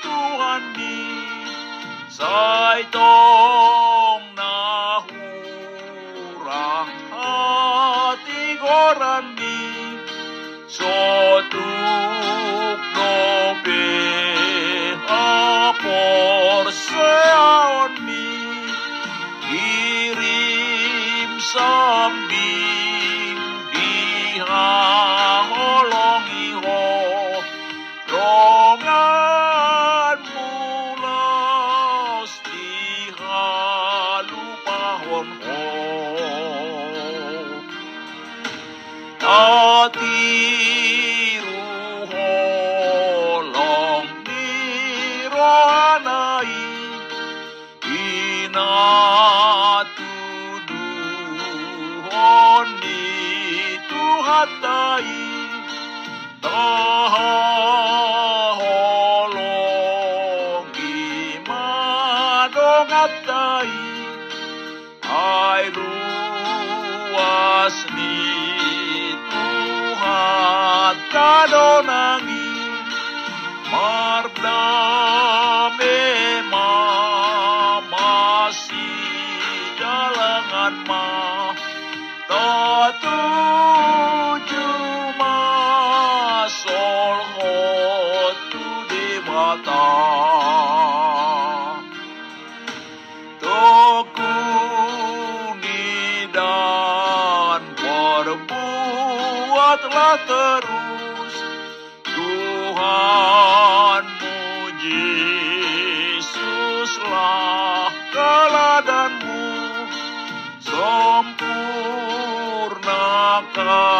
Doho Tuhan di sai tong niranai Ina tuduhoni tuhatai Taha holongi madongatai. Ai ma Tatuju masol hotu di mata. Tekuni dan berbuatlah terus Oh.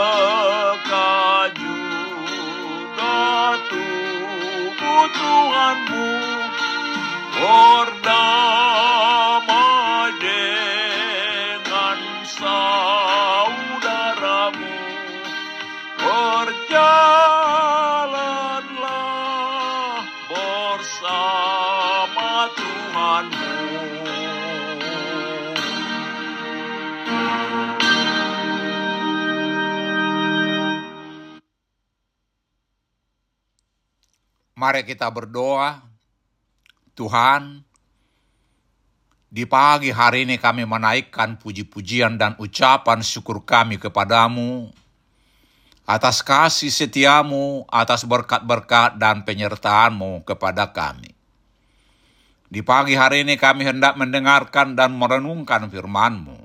Tuhanmu berdamai dengan saudaramu. Berjalanlah bersama Tuhanmu Mari kita berdoa. Tuhan, di pagi hari ini kami menaikkan puji-pujian dan ucapan syukur kami kepadamu atas kasih setiamu, atas berkat-berkat dan penyertaanmu kepada kami. Di pagi hari ini kami hendak mendengarkan dan merenungkan firman-Mu.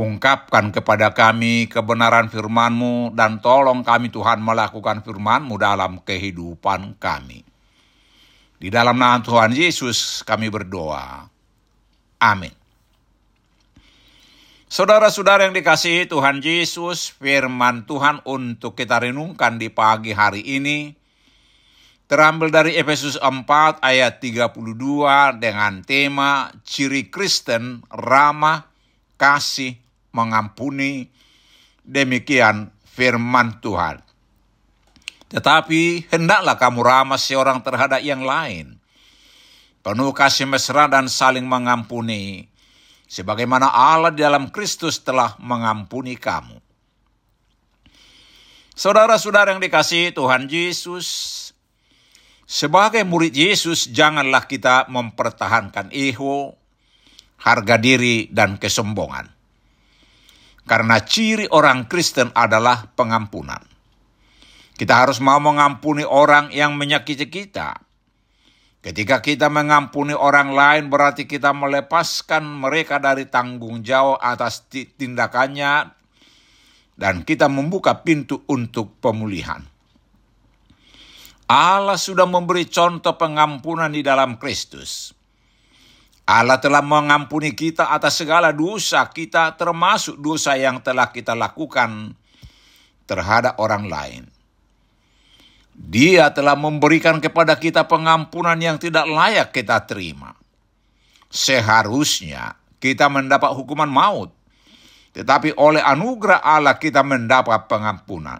Ungkapkan kepada kami kebenaran firman-Mu dan tolong kami Tuhan melakukan firman-Mu dalam kehidupan kami. Di dalam nama Tuhan Yesus kami berdoa. Amin. Saudara-saudara yang dikasihi Tuhan Yesus, firman Tuhan untuk kita renungkan di pagi hari ini terambil dari Efesus 4 ayat 32 dengan tema ciri Kristen ramah, kasih, mengampuni. Demikian firman Tuhan. Tetapi hendaklah kamu ramah seorang terhadap yang lain. Penuh kasih mesra dan saling mengampuni sebagaimana Allah dalam Kristus telah mengampuni kamu. Saudara-saudara yang dikasihi Tuhan Yesus, sebagai murid Yesus janganlah kita mempertahankan ego, harga diri, dan kesombongan. Karena ciri orang Kristen adalah pengampunan. Kita harus mau mengampuni orang yang menyakiti kita, Ketika kita mengampuni orang lain berarti kita melepaskan mereka dari tanggung jawab atas tindakannya dan kita membuka pintu untuk pemulihan. Allah sudah memberi contoh pengampunan di dalam Kristus. Allah telah mengampuni kita atas segala dosa kita termasuk dosa yang telah kita lakukan terhadap orang lain. Dia telah memberikan kepada kita pengampunan yang tidak layak kita terima. Seharusnya kita mendapat hukuman maut, tetapi oleh anugerah Allah kita mendapat pengampunan.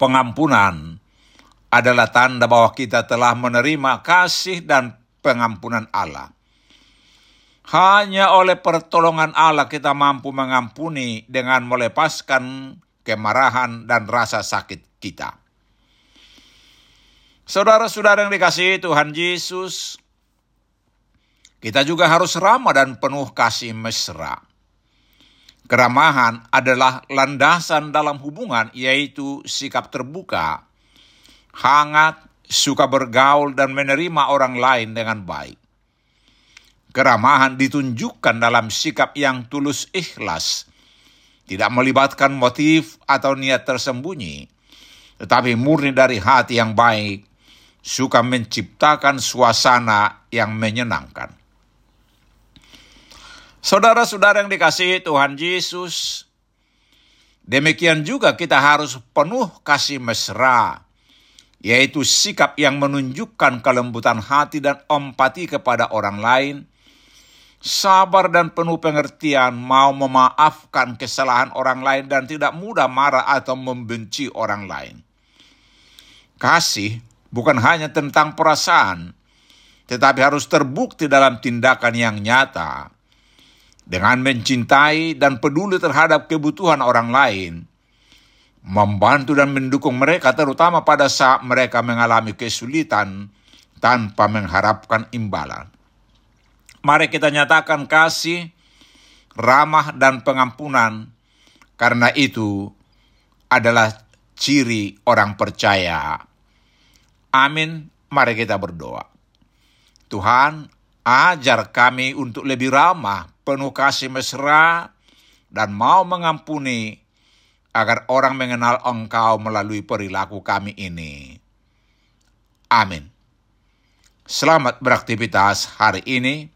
Pengampunan adalah tanda bahwa kita telah menerima kasih dan pengampunan Allah. Hanya oleh pertolongan Allah kita mampu mengampuni dengan melepaskan kemarahan dan rasa sakit kita. Saudara-saudara yang dikasihi Tuhan Yesus, kita juga harus ramah dan penuh kasih mesra. Keramahan adalah landasan dalam hubungan, yaitu sikap terbuka, hangat, suka bergaul, dan menerima orang lain dengan baik. Keramahan ditunjukkan dalam sikap yang tulus ikhlas, tidak melibatkan motif atau niat tersembunyi, tetapi murni dari hati yang baik suka menciptakan suasana yang menyenangkan. Saudara-saudara yang dikasihi Tuhan Yesus, demikian juga kita harus penuh kasih mesra, yaitu sikap yang menunjukkan kelembutan hati dan empati kepada orang lain, sabar dan penuh pengertian, mau memaafkan kesalahan orang lain dan tidak mudah marah atau membenci orang lain. Kasih bukan hanya tentang perasaan, tetapi harus terbukti dalam tindakan yang nyata. Dengan mencintai dan peduli terhadap kebutuhan orang lain, membantu dan mendukung mereka terutama pada saat mereka mengalami kesulitan tanpa mengharapkan imbalan. Mari kita nyatakan kasih, ramah, dan pengampunan, karena itu adalah ciri orang percaya Amin. Mari kita berdoa. Tuhan, ajar kami untuk lebih ramah, penuh kasih mesra, dan mau mengampuni agar orang mengenal Engkau melalui perilaku kami ini. Amin. Selamat beraktivitas hari ini.